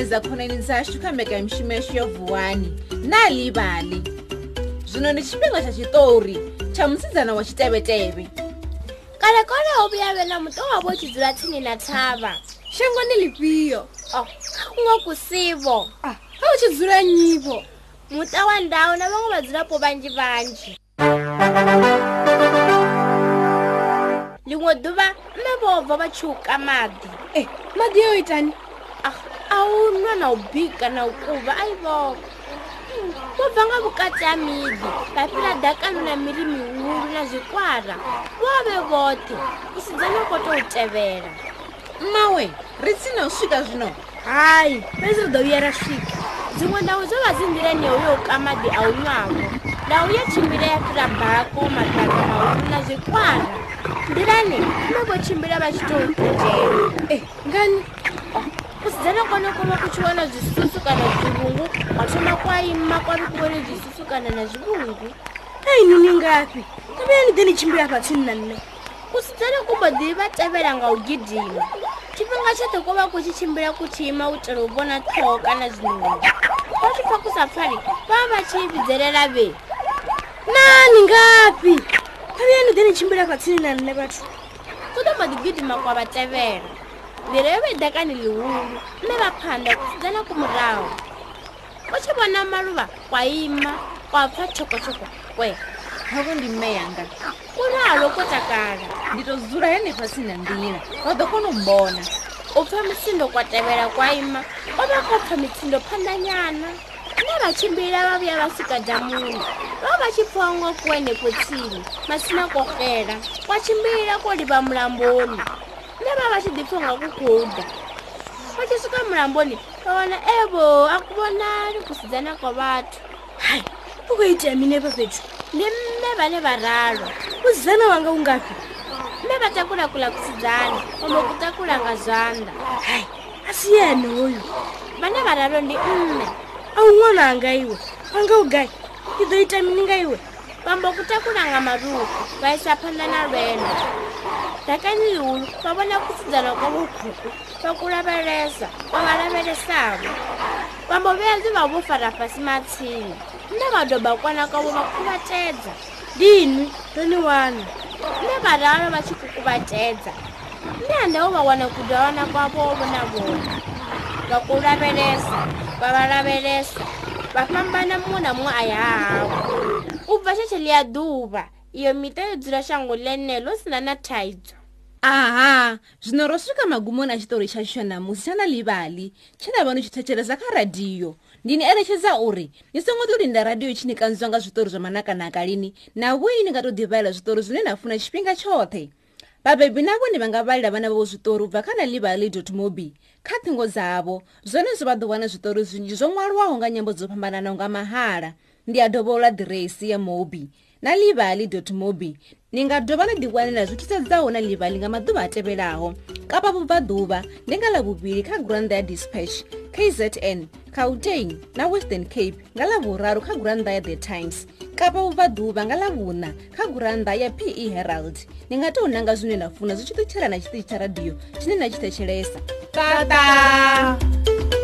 neza khona ni ndzi xaxikhambeka hi mixima ya xiyovuwani na livali zwino ni xipinga xa xitori xa musidzana wa xiteveteve kale kola u vuyavela oh, ah, muto wa vo xidzula thini na tshava xango eh, ni livhiyo ah, u ngo ku sivo a u xidzula nyivo muta wa ndhawu na van'we vadzulapo vanjivanji lin'we duva mme vo bva va chuka madi e madi yo yitani u nwa na u bika na u kuva a yi voko vo bva nga vukati ya mibi papila dakani na miri miwulu na zikwara vo ve vothe u si dzana kota u tevela mawe ri tsina u swika zwino hayi pezi ri do vuyera swika dzin'we ndhawu dzo va zindileni yo yo ka madi a wu nwako ndhawu ya chimbile ya pila bako matata mawulu na zikwara ndilani loko chimbile va xitoutejela e eh, ngani kusidzana kwanokoma kuchiwana zvisusu kana zvivungu kwatoma kwaimma kwari kuone zvisusu kana nazvivungu ainuningapi kameni chimbira patsini nanne kusidzana kumbodiri vateveranga ugidhima chifenga chote kwova kuchichimbira kuchiima utero uvona too kana zvinhuhwi vasvipa kusapfari vava vachiividzerera ve nani ngapi kameni chimbira patsini nanne vatu kutombodi gidhima kwavatevera lereo be dakane lehulu mme ba phanda kusetsana ko morago o tshi bona maluva kwa ima kwa pfa tshokotshoko kwe havo ndi mme yanga u ralo ko takala ndi to dzula henefha sina nḓila vha ḓo kona u mbona u pfa mitsindo kwa tevhela kwa ima o vha ko pfa mitsindo phanḓa ne vha tshimbila vha vhuya vha swika damuni vha vha tshi pfha ngo ku henefho masina ko xela kwa tshimbila ko livha mulamboni ndava va xidipiswa nga ku khuda va xi suka mulamboni va vona evo a ku vonani ku sidzana ka vathu hayi uko yi tiyamine vavethu ni mme va ni vararo ku sidzana va nga wu nga fi mme va ta kulakula ku sidzana kumbe ku ta kulanga zandla hayi a swi yena oyo va ni vararo ni mme a wun'wana a nga yiwe va nga wu gayi yi do yi tiyamini nga yiwe vambokutakulanga maruku vaisa phanda na lwendo dakani lihulu va vona ku tsidzana kwa vukhuku va ku lavelesa va va lavelesavo vambo vuya ndzi va vo farafasi matshini ni vadoba kwana ka vo va khuvatedza ndini toniwana ni varalo va xikukuvatedza ni handle wo va wana ku dyawana kwa vovo na vona va ku lavelesa va va lavelesa vafambana munamun'we a ya hava u bva xecheli ya duva iyo mita yo dzula xangu lenelo sina na thaibyo aha zvino ro swika magumoni a xitori xa xonamusi xa na livali xana vanu xithecheleza kha radiyo ndini eletxheza uri ni songo tolinda radiyo xinikanziwa nga zvitori zva manakanaka lini na wini nga to divaela zvitori zvine na funa xipfinga xothe vabebi na vone va nga valela vana vavo zvitori ubva kha na livali mobi kha thingo dzavo zvone zvo va ḓuvana zvitori zvinji zvo ṅwaliwaho nga nyambo dzo fhambanana nga mahala ndi ya dovola diresi ya mobi na livali mobi ni nga dova na ḓiwanela zwi thithadzaho na livali nga maḓuvha a tevhelaho kapa vubvaḓuvha ndi nga ḽavuvili kha granda ya dispatch kzn cautein na western cape nga ḽavuraru kha granda ya the times kapa vuvaduva nga lavuna kha guranda ya pe herald ni nga tou nanga zwine na funa zwi tshi ṱutshela na tshiṱitshi tsha radiyo tshine na tshi thetshelesa tata, tata.